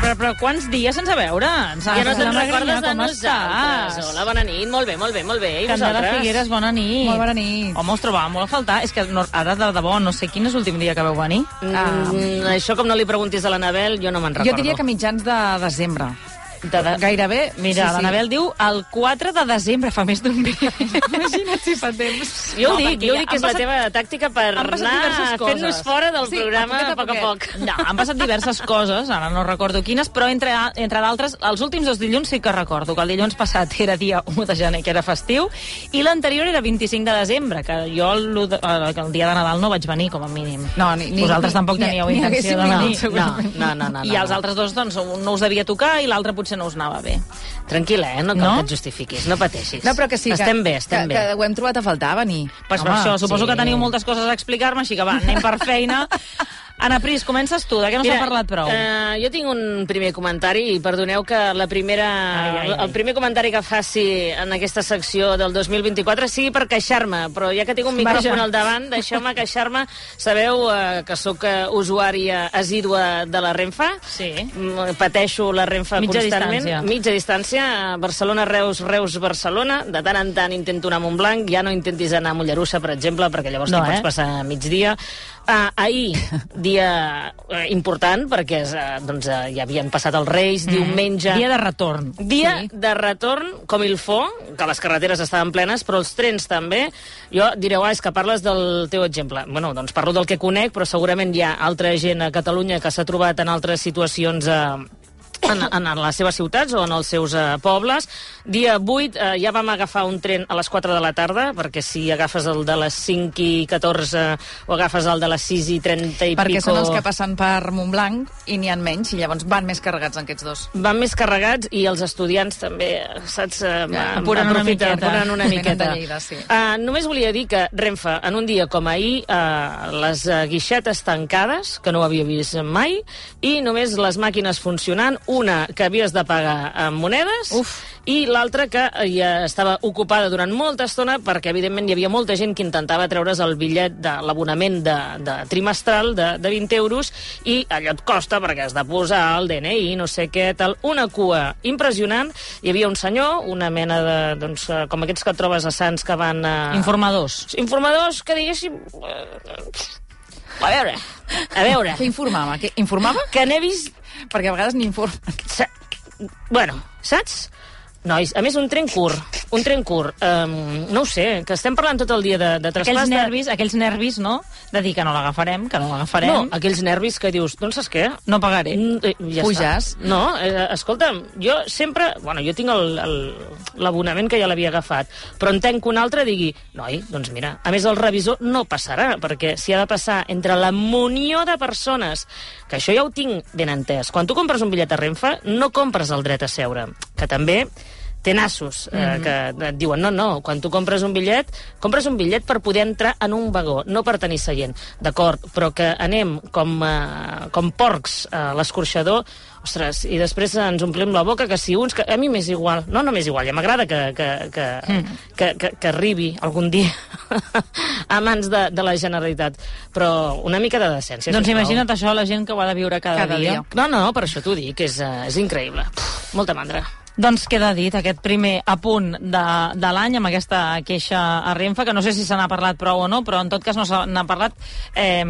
però, però quants dies sense veure'ns? Ja no te'n recordes de com nosaltres. estàs? Hola, bona nit, molt bé, molt bé, molt bé. I Candela vosaltres? Figueres, bona nit. Molt bona nit. Home, us trobàvem molt a faltar. És que no, ara, de debò, no sé quin és l'últim dia que veu venir. Mm, això com no li preguntis a l'Anabel, jo no me'n recordo. Jo diria que mitjans de desembre. De, de... Gairebé, Mira, sí, sí. l'Anabel diu el 4 de desembre, fa més d'un dia. Imagina't si fa temps. Jo ho No, dic, jo dic que és la passat- teva tàctica per anar fent-nos fora del Sí, programa a poc a poc. No, han passat diverses coses, ara no recordo quines, però entre, entre d'altres, els últims dos dilluns sí que recordo, que el dilluns passat era dia 1 de gener, que era festiu, i l'anterior era 25 de desembre, que jo el, el dia de Nadal no vaig venir, com a mínim. No, ni- ni- Vosaltres ni- tampoc ni- teníeu ni intenció haguéssim de venir. No, no, no. no I els altres dos, doncs, un no us devia tocar i l'altre potser no us anava bé. Tranquil·la, eh? No cal No? que et justifiquis, no pateixis. No, però que sí, Estem que, bé, estem que, bé. que ho hem trobat a faltar, venir. Pues per Home, això, suposo sí. que teniu moltes coses a explicar-me, així que va, anem per feina. Ana Pris, comences tu, de què no s'ha parlat prou? Uh, jo tinc un primer comentari i perdoneu que la primera, Ai, ai, ai. el primer comentari que faci en aquesta secció del 2024 sigui per queixar-me, però ja que tinc un micròfon Vaja. al davant, deixeu-me queixar-me. Sabeu uh, que sóc uh, usuària assídua de la Renfe? Sí. Mm, Pateixo la Renfe Mitja constantment. distància. Mitja distància. a Barcelona, Reus, Reus, Barcelona. De tant en tant intento anar a Montblanc. Ja no intentis anar a Mollerussa, per exemple, perquè llavors No, t'hi eh? pots passar migdia. Uh, ahir, dia uh, important, perquè uh, doncs, uh, ja havien passat els Reis, mm. diumenge... Dia de retorn. Dia Sí. de retorn, com il fo, que les carreteres estaven plenes, però els trens també. Jo direu, ah, és que parles del teu exemple. Bueno, doncs parlo del que conec, però segurament hi ha altra gent a Catalunya que s'ha trobat en altres situacions... Eh, en, en les seves ciutats o en els seus eh, pobles. Dia 8 eh, ja vam agafar un tren a les 4 de la tarda, perquè si agafes el de les 5 i 14 o agafes el de les 6 i 30 i Perquè pico... són els que passen per Montblanc i n'hi han menys, i llavors van més carregats aquests dos. van més carregats i els estudiants també, saps, uh, Ja, apuren una miqueta. apuren una miqueta. Lleida, sí. Uh, només volia dir que Renfe, en un dia com ahir, uh, les uh, guixetes tancades, que no ho havia vist mai, i només les màquines funcionant, una que havies de pagar amb monedes, Uf. i l'altra que eh, ja estava ocupada durant molta estona perquè, evidentment, hi havia molta gent que intentava treure's el bitllet de l'abonament de, de trimestral de, de 20 euros i allò et costa perquè has de posar el DNI, no sé què, tal. Una cua impressionant. Hi havia un senyor, una mena de... Doncs, eh, com aquests que trobes a Sants que van... A... Informadors. Informadors que diguéssim... eh, A veure, a veure, Què informava? Què informava? que n'he vist... Perquè a vegades n'informa. Sa... Bueno, saps? Nois, a més, un tren curt, un tren curt, um, no ho sé, que estem parlant tot el dia de, de traspàs... Aquells de- nervis, aquells nervis, no?, de dir que no l'agafarem, que no No, l'agafarem, aquells nervis que dius, doncs saps què? no pagaré. Mm, eh, ja Puges. Està. No, eh, escolta'm, jo sempre... Bueno, jo tinc l'abonament que ja l'havia agafat, però entenc que un altre digui, noi, doncs mira, a més el revisor no passarà, perquè si ha de passar entre la munió de persones, que això ja ho tinc ben entès. Quan tu compres un bitllet a Renfe, no compres el dret a seure, que també té nassos eh, Mhm. que et diuen no, no, quan tu compres un bitllet compres un bitllet per poder entrar en un vagó no per tenir seient, d'acord però que anem com, eh, com porcs a l'escorxador ostres, i després ens omplim la boca que si uns... Que, a mi m'és igual, no, no m'és igual, ja m'agrada que, que, que, Mm. que, que, que arribi algun dia a mans de, de la Generalitat, però una mica de decència. Doncs imagina't això, la gent que ho ha de viure cada, Cada dia. No, no, per això t'ho dic, és, eh, és increïble. Pff, molta mandra. Doncs queda dit aquest primer apunt de, de l'any amb aquesta queixa a Renfe, que no sé si se n'ha parlat prou o no, però en tot cas no se n'ha parlat... Eh,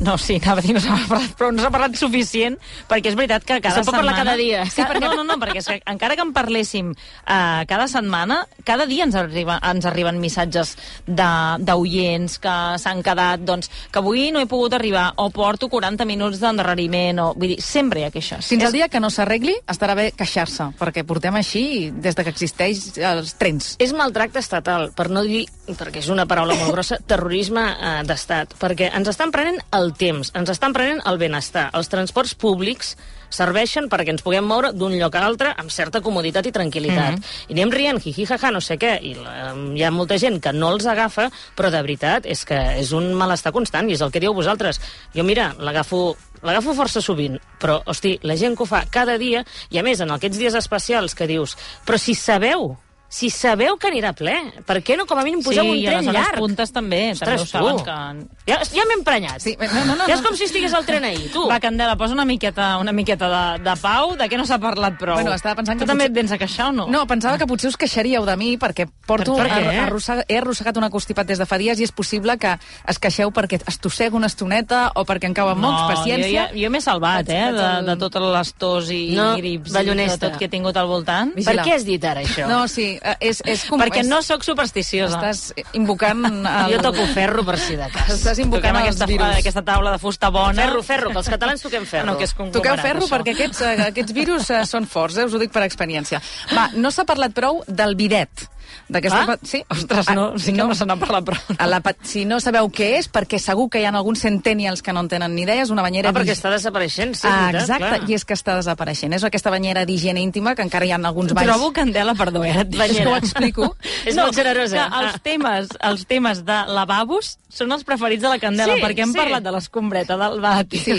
no, sí, anava a dir no s'ha parlat, però no s'ha parlat suficient, perquè és veritat que cada Se pot setmana... parlar cada dia. Sí, perquè, no, no, no, perquè és que encara que en parléssim eh, cada setmana, cada dia ens, arriba, ens arriben missatges de- d'oients que s'han quedat, doncs, que avui no he pogut arribar, o porto 40 minuts d'endarreriment, o... Vull dir, sempre hi ha queixes. Fins És- al dia que no s'arregli, estarà bé queixar-se, perquè portem així des de que existeix els trens. És maltracte estatal, per no dir, perquè és una paraula molt grossa, terrorisme eh, d'estat, perquè ens estan prenent el temps, ens estan prenent el benestar. Els transports públics serveixen perquè ens puguem moure d'un lloc a altre amb certa comoditat i tranquil·litat. I anem rient, jiji, jaja, no sé què, i la, hi ha molta gent que no els agafa, però de veritat és que és un malestar constant, i és el que dieu vosaltres. Jo, mira, l'agafo l'agafo força sovint, però, hosti, la gent que ho fa cada dia, i a més, en aquests dies especials que dius, però si sabeu si sabeu que anirà ple, per què no com a mínim poseu sí, un i a tren les zones llarg? puntes també, també ho Ostres, saben tu. que... Ja, ja m'he emprenyat. Sí, no, no, no, ja és com si estigués al tren ahir, tu. Va, Candela, posa una miqueta, una miqueta de, de pau, de què no s'ha parlat prou. Bueno, estava pensant tu que també potser- et vens a queixar o no? No, pensava que potser us queixaríeu de mi perquè porto, Per- per què? arro- arrossega, he arrossegat una constipat des de fa dies i és possible que es queixeu perquè estossego una estoneta o perquè em cauen no, mocs, paciència. Jo, jo m'he salvat, Vaig- eh, vaig de, de totes les tos i No, grips i de tot que he tingut al voltant. Vigila. Per què has dit ara això? No, sí, eh, és... és com, Perquè és, no sóc supersticiosa. Estàs invocant... El... Jo toco ferro per si de cas. Estàs Toquem invocant aquesta, virus. aquesta taula de fusta bona. Ferro, ferro, que els catalans toquem ferro. No, que és Toqueu ferro això. perquè aquests, eh, aquests virus eh, són forts, eh? us ho dic per experiència. Va, no s'ha parlat prou del bidet. D'aquesta Ah? Sí, Ostres, no, sí que no, se n'ha parlat prou. A la, si no sabeu què és, perquè segur que hi ha alguns centennials que no en tenen ni idea, és una banyera... Ah, perquè està desapareixent, sí, ah, veritat, exacte, clar. i és que està desapareixent. És aquesta banyera d'higiene íntima que encara hi ha alguns banys. Trobo, Candela, perdó, eh, dic. És que ho explico. És molt generosa. Que els, temes, els temes de lavabos són els preferits de la Candela, Sí, perquè hem sí. parlat de l'escombreta, del vàter... Sí,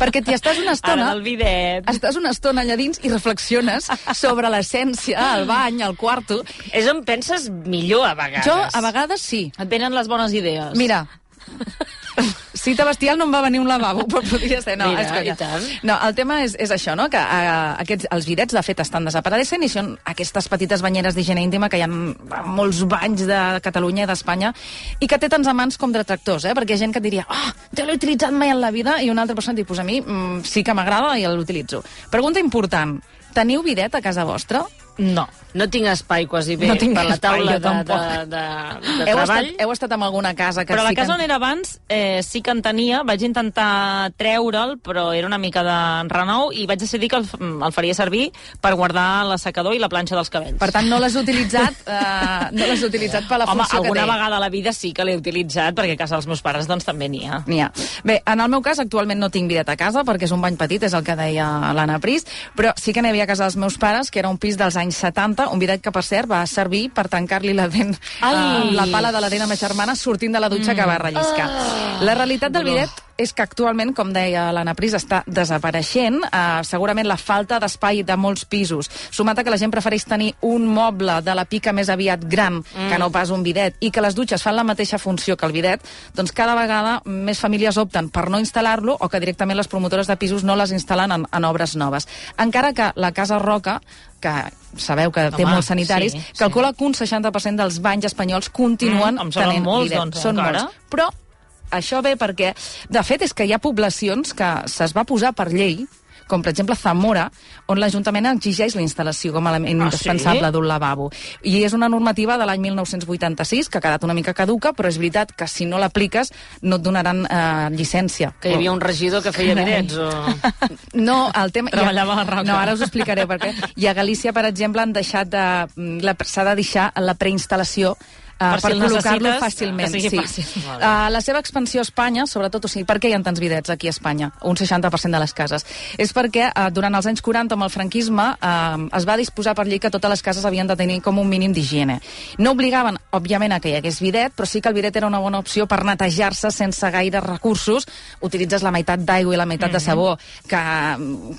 perquè t'hi estàs una estona... Ara del bidet... Estàs una estona allà dins i reflexiones sobre l'essència, el bany, el quarto. És on penses millor, a vegades. Jo, a vegades, sí. Et venen les bones idees. Mira, cita bestial no em va venir un lavabo, però podria ser. No, Mira, i tant. No, el tema és, és això, no? que uh, aquests, els bidets, de fet, estan desapareixent i són aquestes petites banyeres d'higiene íntima que hi ha a molts banys de Catalunya i d'Espanya i que té tants amants com detractors, eh? perquè hi ha gent que et diria ah, oh, jo l'he utilitzat mai en la vida i una altra persona et diu, pues a mi mm, sí que m'agrada i l'utilitzo. Pregunta important, teniu bidet a casa vostra? No. No tinc espai quasi bé No tinc per la espai, taula jo de, de, tampoc. de, de Heu treball. estat, heu estat en alguna casa que Però la sí que... casa on era abans eh, sí que en tenia, vaig intentar treure'l, però era una mica de renou i vaig decidir que el, el faria servir per guardar l'assecador i la planxa dels cabells. Per tant, no l'has utilitzat, uh, no l'has utilitzat per la Home, funció alguna que té. vegada a la vida sí que l'he utilitzat, perquè a casa dels meus pares doncs també n'hi ha. N'hi ha. Bé, en el meu cas, actualment no tinc bidet a casa, perquè és un bany petit, és el que deia l'Anna Pris, però sí que n'hi havia a casa dels meus pares, que era un pis dels anys 70, un bidet que, per cert, va servir per tancar-li la dent, Ai! uh, la pala de la dent a ma germana sortint de la dutxa mm. que va relliscar. La realitat del bidet és que actualment, com deia l'Anna Pris, està desapareixent. Uh, segurament la falta d'espai de molts pisos, sumat a que la gent prefereix tenir un moble de la pica més aviat gran mm. que no pas un bidet, i que les dutxes fan la mateixa funció que el bidet, doncs cada vegada més famílies opten per no instal·lar-lo o que directament les promotores de pisos no les instal·len en, en obres noves. Encara que la Casa Roca que sabeu que té Home, molts sanitaris, sí, sí, calcula que un 60% dels banys espanyols continuen Mm, tenint molts, bidet. doncs, Són encara. molts. Però això ve perquè, de fet, és que hi ha poblacions que se's va posar per llei, com per exemple Zamora, on l'Ajuntament exigeix la instal·lació com a element Ah, indispensable sí? d'un lavabo. I és una normativa de l'any 1986 que ha quedat una mica caduca, però és veritat que si no l'apliques no et donaran eh, llicència. Que hi havia un regidor que feia bidets o... No, el tema... Treballava a la Roca. No, ara us ho explicaré per què. I a Galícia, per exemple, han deixat de... mm, la- S'ha de deixar la preinstal·lació Per per si col·locar-lo fàcilment. que sigui sí. fàcil. Uh, la seva expansió a Espanya, sobretot, o sigui, per què hi ha tants bidets aquí a Espanya? Un 60% de les cases. És perquè uh, durant els anys 40, amb el franquisme, uh, es va disposar per llei que totes les cases havien de tenir com un mínim d'higiene. No obligaven, òbviament, a que hi hagués bidet, però sí que el bidet era una bona opció per netejar-se sense gaire recursos. Utilitzes la meitat d'aigua i la meitat de sabó, que,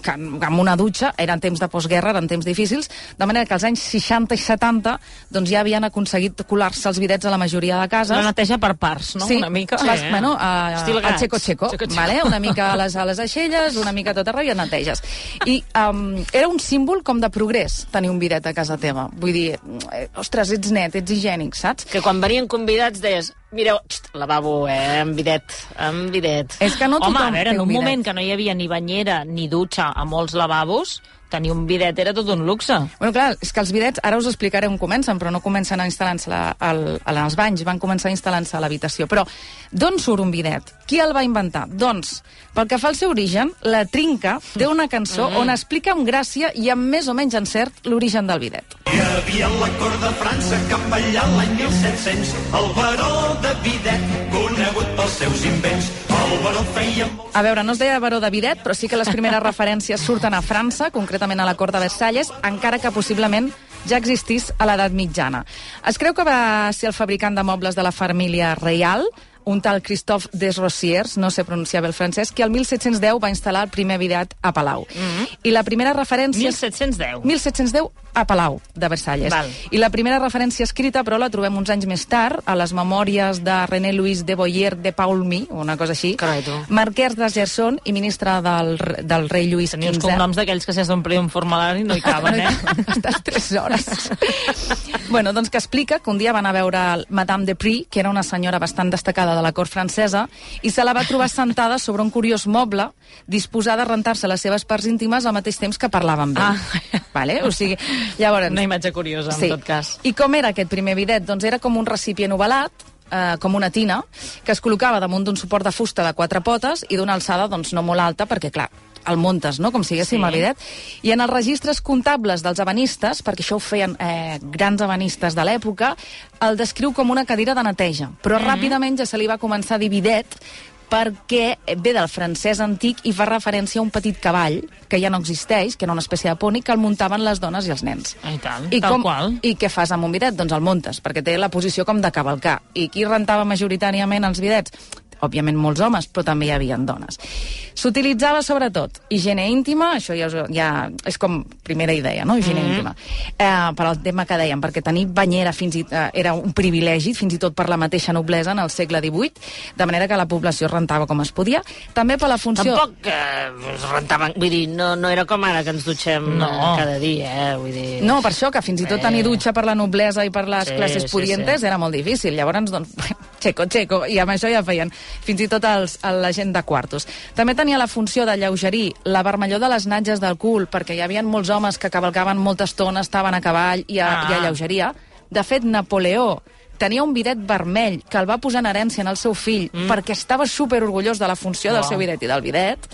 que amb una dutxa eren temps de postguerra, eren temps difícils, de manera que als anys 60 i 70 doncs ja havien aconseguit colar-se els bidets a la majoria de cases. La neteja per parts, no? Sí, Una mica. Sí, eh? bueno, a, gats. xeco-xeco, Xeco-xeco. vale? una mica a les, a les aixelles, una mica a tot arreu i et neteges. I um, era un símbol com de progrés tenir un bidet a casa teva. Vull dir, eh, ostres, ets net, ets higiènic, saps? Que quan venien convidats deies, mireu, xt, lavabo, eh, amb bidet, amb bidet. És que no Home, a veure, en un bidet. moment que no hi havia ni banyera ni dutxa a molts lavabos, tenir un bidet era tot un luxe. Bueno, clar, és que els bidets, ara us explicaré on comencen, però no comencen a instal·lar-se la- al- a als banys, van començar a instal·lar-se a l'habitació. Però d'on surt un bidet? Qui el va inventar? Doncs, pel que fa al seu origen, la Trinca té una cançó on explica amb gràcia i amb més o menys encert l'origen del bidet. Hi havia a la cort de França cap allà l'any 1700 el baró de Bidet, conegut pels seus invents. A veure, no es deia baró de bidet, però sí que les primeres referències surten a França, concretament a la cort de Versalles, encara que possiblement ja existís a l'edat mitjana. Es creu que va ser el fabricant de mobles de la família reial, un tal Christophe Desrosiers, no sé pronunciar bé el francès, que el 1710 va instal·lar el primer bidet a Palau. Mm -hmm. I la primera referència... 1710. 1710 a Palau de Versalles. Val. I la primera referència escrita, però, la trobem uns anys més tard, a les memòries de René Louis de Boyer de Paulmy, una cosa així, Carai, tu. marquès de Gerson i ministre del, del rei Lluís Tenia uns XV. cognoms d'aquells que si has d'omplir un formulari no hi caben, eh? Estàs tres hores. bueno, doncs que explica que un dia van a veure Madame de Prix, que era una senyora bastant destacada de la cort francesa, i se la va trobar sentada sobre un curiós moble, disposada a rentar-se les seves parts íntimes al mateix temps que parlava amb ell. Ah. Vale? O sigui, llavors... Una imatge curiosa, en tot cas. I com era aquest primer bidet? Doncs era com un recipient ovalat, eh, com una tina, que es col·locava damunt d'un suport de fusta de quatre potes i d'una alçada doncs, no molt alta, perquè, clar, el muntes, no? com si haguéssim Sí. el bidet. I en els registres comptables dels ebanistes, perquè això ho feien eh, grans ebanistes de l'època, el descriu com una cadira de neteja. Però ràpidament ja se li va començar a dir bidet perquè ve del francès antic i fa referència a un petit cavall, que ja no existeix, que era una espècie de poni, que el muntaven les dones i els nens. I tant, I, tal com, qual. I què fas amb un bidet? Doncs el muntes, perquè té la posició com de cavalcar. I qui rentava majoritàriament els bidets? Òbviament molts homes, però també hi havia dones. S'utilitzava sobretot higiene íntima, això ja, us- ja és com primera idea, no? Higiene mm -hmm. íntima. Eh, per al tema que dèiem, perquè tenir banyera fins i, eh, era un privilegi, fins i tot per la mateixa noblesa en el segle XVIII, de manera que la població rentava com es podia. També per la funció... Tampoc eh, es rentaven... Vull dir, no, no era com ara que ens dutxem No. eh, cada dia, eh? Vull dir... No, per això, que fins i tot tenir dutxa per la noblesa i per les Sí, classes sí, pudientes sí. era molt difícil. Llavors, doncs, xeco, xeco, i amb això ja feien fins i tot els, la gent de quartos. També tenia la funció de lleugerir la vermellor de les natges del cul, perquè hi havia molts homes que cavalcaven molta estona, estaven a cavall i, a, Ah. i alleugeria. De fet, Napoleó tenia un bidet vermell que el va posar en herència en el seu fill mm. perquè estava super orgullós de la funció del Uau. seu bidet i del bidet.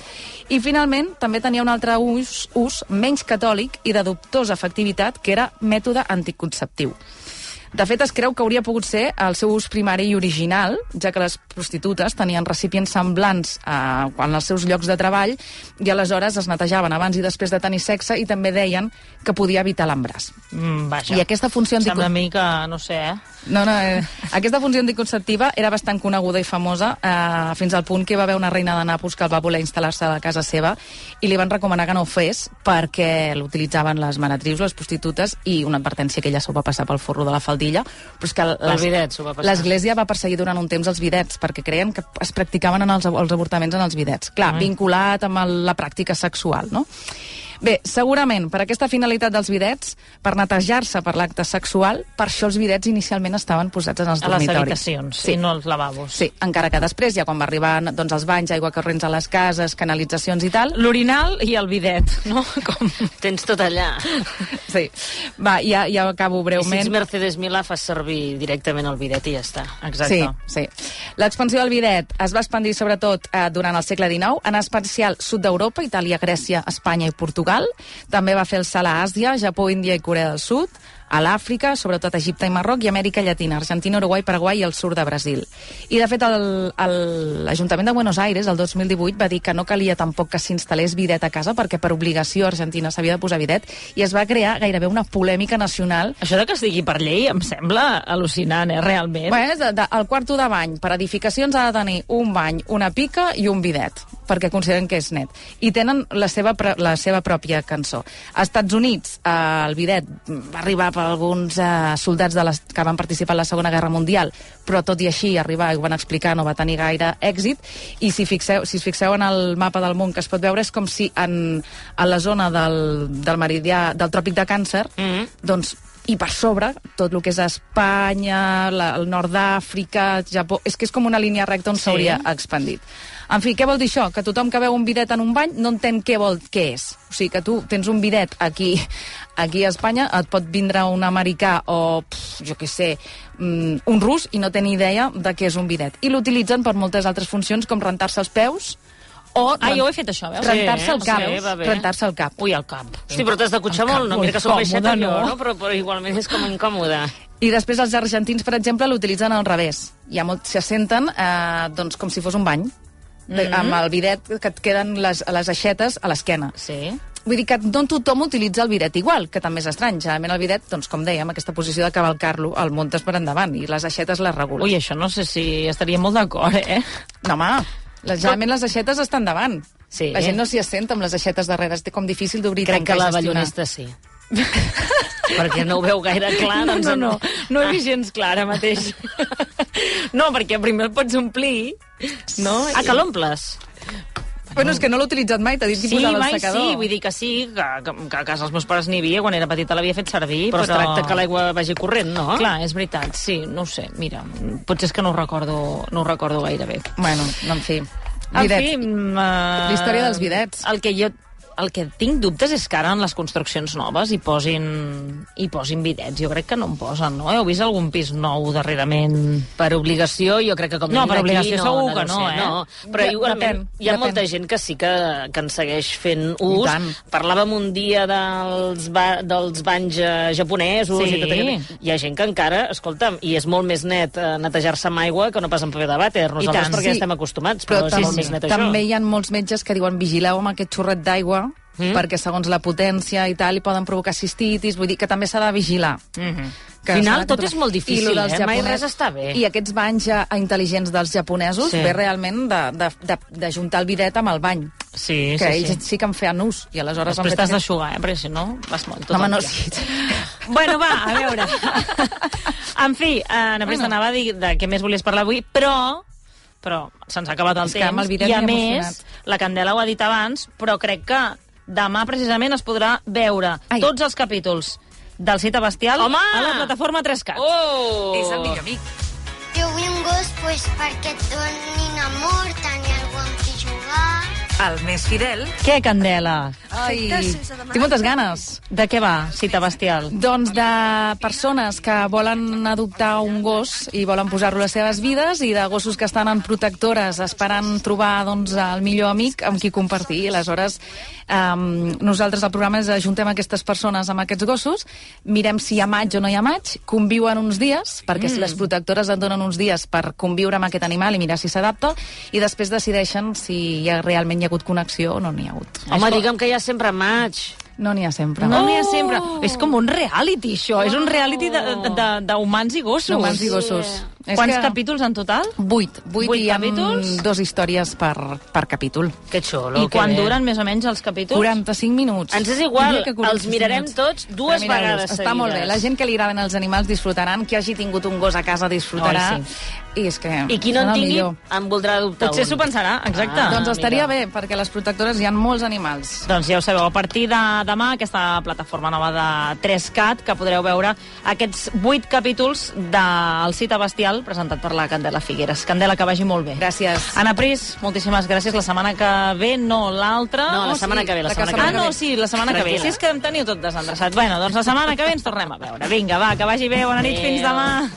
I finalment també tenia un altre ús, ús menys catòlic i de dubtosa efectivitat, que era mètode anticonceptiu. De fet, es creu que hauria pogut ser el seu ús primari i original, ja que les prostitutes tenien recipients semblants a, en els seus llocs de treball i aleshores es netejaven abans i després de tenir sexe i també deien que podia evitar l'embràs. Mm, vaja. I aquesta funció Sembla a anticon- mi que, no sé, eh? no, no, eh, aquesta funció anticonceptiva era bastant coneguda i famosa eh, fins al punt que va haver una reina de Nàpols que el va voler instal·lar-se a la casa seva i li van recomanar que no ho fes perquè l'utilitzaven les manatrius, les prostitutes i una advertència que ella s'ho va passar pel forro de la faldilla però és que l'Església va perseguir durant un temps els bidets perquè creien que es practicaven en els, els avortaments en els bidets. Clar, Ah. vinculat amb el, la pràctica sexual, no? Bé, segurament, per aquesta finalitat dels bidets, per netejar-se per l'acte sexual, per això els bidets inicialment estaven posats en els A les dormitoris. habitacions, Sí. i no als lavabos. Sí, encara que després, ja quan va arribar doncs, els banys, aigua corrents a les cases, canalitzacions i tal... L'orinal i el bidet, no? Com... Tens tot allà. Sí. Va, ja, ja acabo I si breument. ets Mercedes Milà, fas servir directament el bidet i ja està. Exacte. Sí, sí. L'expansió del bidet es va expandir sobretot eh, durant el segle XIX, en especial sud d'Europa, Itàlia, Grècia, Espanya i Portugal. També va fer el salt a Àsia, Japó, Índia i Corea del Sud, a l'Àfrica, sobretot a Egipte i Marroc, i Amèrica Llatina, Argentina, Uruguai, Paraguai i el sud de Brasil. I, de fet, l'Ajuntament de Buenos Aires, el 2018, va dir que no calia tampoc que s'instal·lés bidet a casa, perquè per obligació a Argentina s'havia de posar bidet, i es va crear gairebé una polèmica nacional Això de que es digui per llei em sembla al·lucinant, eh, realment. Bé, de, de, el quarto de bany per edificacions ha de tenir un bany, una pica i un bidet, perquè consideren que és net. I tenen la seva, la seva pròpia cançó. Als Estats Units, eh, el bidet va arribar per alguns eh, soldats de les, que van participar en la Segona Guerra Mundial, però tot i així arribar, ho van explicar, no va tenir gaire èxit, i si, fixeu, si us fixeu en el mapa del món que es pot veure, és com si en, en la zona del, del meridià, del tròpic de Càncer, Mhm. doncs i per sobre, tot el que és Espanya, la, el nord d'Àfrica, Japó... És que és com una línia recta on Sí. s'hauria expandit. En fi, què vol dir això? Que tothom que veu un bidet en un bany no entén què vol, què és. O sigui, que tu tens un bidet aquí, aquí a Espanya, et pot vindre un americà o, pff, jo què sé, mm, un rus i no té ni idea de què és un bidet. I l'utilitzen per moltes altres funcions, com rentar-se els peus o Ah, jo he fet, això, veus? rentar-se el cap. sí, rentar-se el cap. Ui, el cap. Hosti, però t'has de cotxar molt, no? Mira que soc molt baixeta jo, no? no? Però, però igualment és com incòmode. I després els argentins, per exemple, l'utilitzen al revés. Hi ha molt, se senten eh, doncs, com si fos un bany, de, Mhm. amb el bidet que et queden les, les aixetes a l'esquena. Sí. Vull dir que no tothom utilitza el bidet igual, que també és estrany. Generalment el bidet, doncs, com dèiem, aquesta posició de cavalcar-lo, el muntes per endavant i les aixetes les regules. Ui, això no sé si estaria molt d'acord, eh? No, home, les, generalment les aixetes estan davant. Sí. La gent no s'hi assenta amb les aixetes darrere, és com difícil d'obrir Crec que la ballonista sí. perquè no ho veu gaire clar. No, doncs no, em- no, no he vist gens clara mateix. No, perquè primer el pots omplir, no? Ah, que l'omples? Bueno, és que no l'he utilitzat mai, t'ha dit que Sí, posava mai el secador. sí, vull dir que sí, que, que, que a casa els meus pares n'hi havia, quan era petita l'havia fet servir, Però, però... es tracta que l'aigua vagi corrent, no? Clar, és veritat, sí, no ho sé, mira, potser és que no ho recordo, no ho recordo gaire bé. Bueno, no, en fi. En fi, uh, La història dels bidets. El que jo el que tinc dubtes és que ara en les construccions noves hi posin, hi posin bidets. Jo crec que no en posen, no? Heu vist algun pis nou darrerament? Per obligació, jo crec que com No, per obligació no, segur no que no, ser, eh? No. Però Ja, igualment depèn, hi ha depèn. molta gent que sí que, que en segueix fent ús. tant. Parlàvem un dia dels, ba dels banys eh, japonesos Sí. i tot allò. Hi ha gent que encara, escolta'm, i és molt més net eh, netejar-se amb aigua que no pas amb paper de vàter. Nosaltres perquè sí. estem acostumats, Però però, és molt més net també això. hi ha molts metges que diuen vigileu amb aquest xorret d'aigua mm. perquè segons la potència i tal hi poden provocar cistitis, vull dir que també s'ha de vigilar. Mm -hmm. Al final tot és molt difícil, eh? Mai japonès- res està bé. I aquests banys ja intel·ligents dels japonesos Sí. ve realment de, de, de, de juntar el bidet amb el bany. Sí, que sí, ells sí. sí que en feien ús. I aleshores Després t'has d'aixugar, eh? Perquè si no vas molt tot No, home, no, sí. Bueno, va, a veure. en fi, eh, Presta Bueno. anava a dir de què més volies parlar avui, però però se'ns ha acabat el És que amb temps el i a més, emocionat. la Candela ho ha dit abans, però crec que demà precisament es podrà veure Ai. tots els capítols del Cita Bestial Home! a la plataforma 3CAT. Oh! És el millor amic. Jo vull un gos pues, perquè et donin El més fidel. Què, Candela? Ai, tinc moltes ganes. De què va, Cita Bestial? Doncs de persones que volen adoptar un gos i volen posar-lo a les seves vides i de gossos que estan en protectores esperant trobar doncs, el millor amic amb qui compartir. I aleshores um, nosaltres al programa és ajuntem aquestes persones amb aquests gossos, mirem si hi ha maig o no hi ha maig, conviuen uns dies, perquè mm. les protectores et donen uns dies per conviure amb aquest animal i mirar si s'adapta, i després decideixen si hi ha, realment hi ha hagut connexió o no n'hi ha hagut. Home, digue'm que hi ha sempre maig. No n'hi ha sempre. No n'hi ha sempre. És com un reality, això. És un reality de- de- d'humans i gossos. Humans i gossos. És Quants que- capítols en total? Vuit. Vuit, Vuit i capítols? dos històries per, per capítol. Que xulo, I quan duren més o menys els capítols? 45 minuts. Ens és igual, Diria que 45 els mirarem minuts. tots dues mirar-los. vegades Està molt bé. seguides. La gent que li agraden els animals disfrutaran, qui hagi tingut un gos a casa disfrutarà. Oi, I és que I qui no en tingui, millor. en voldrà adoptar Potser s'ho pensarà, exacte. Ah, doncs estaria mira. bé, perquè les protectores hi ha molts animals. Doncs ja ho sabeu, a partir de demà, aquesta plataforma nova de 3CAT, que podreu veure aquests vuit capítols del Cita Bestial, presentat per la Candela Figueres. Candela, que vagi molt bé. Gràcies. Anna Pris, moltíssimes gràcies. La setmana que ve, no l'altra. No, la Oh, setmana sí, que ve, la la setmana que que Ah, ve. no, sí, la setmana que ve. Tranquil·la. Si és que em teniu tot desendreçat. Bueno, doncs la setmana que ve ens tornem a veure. Vinga, va, que vagi bé. Bona nit, fins Adéu. demà.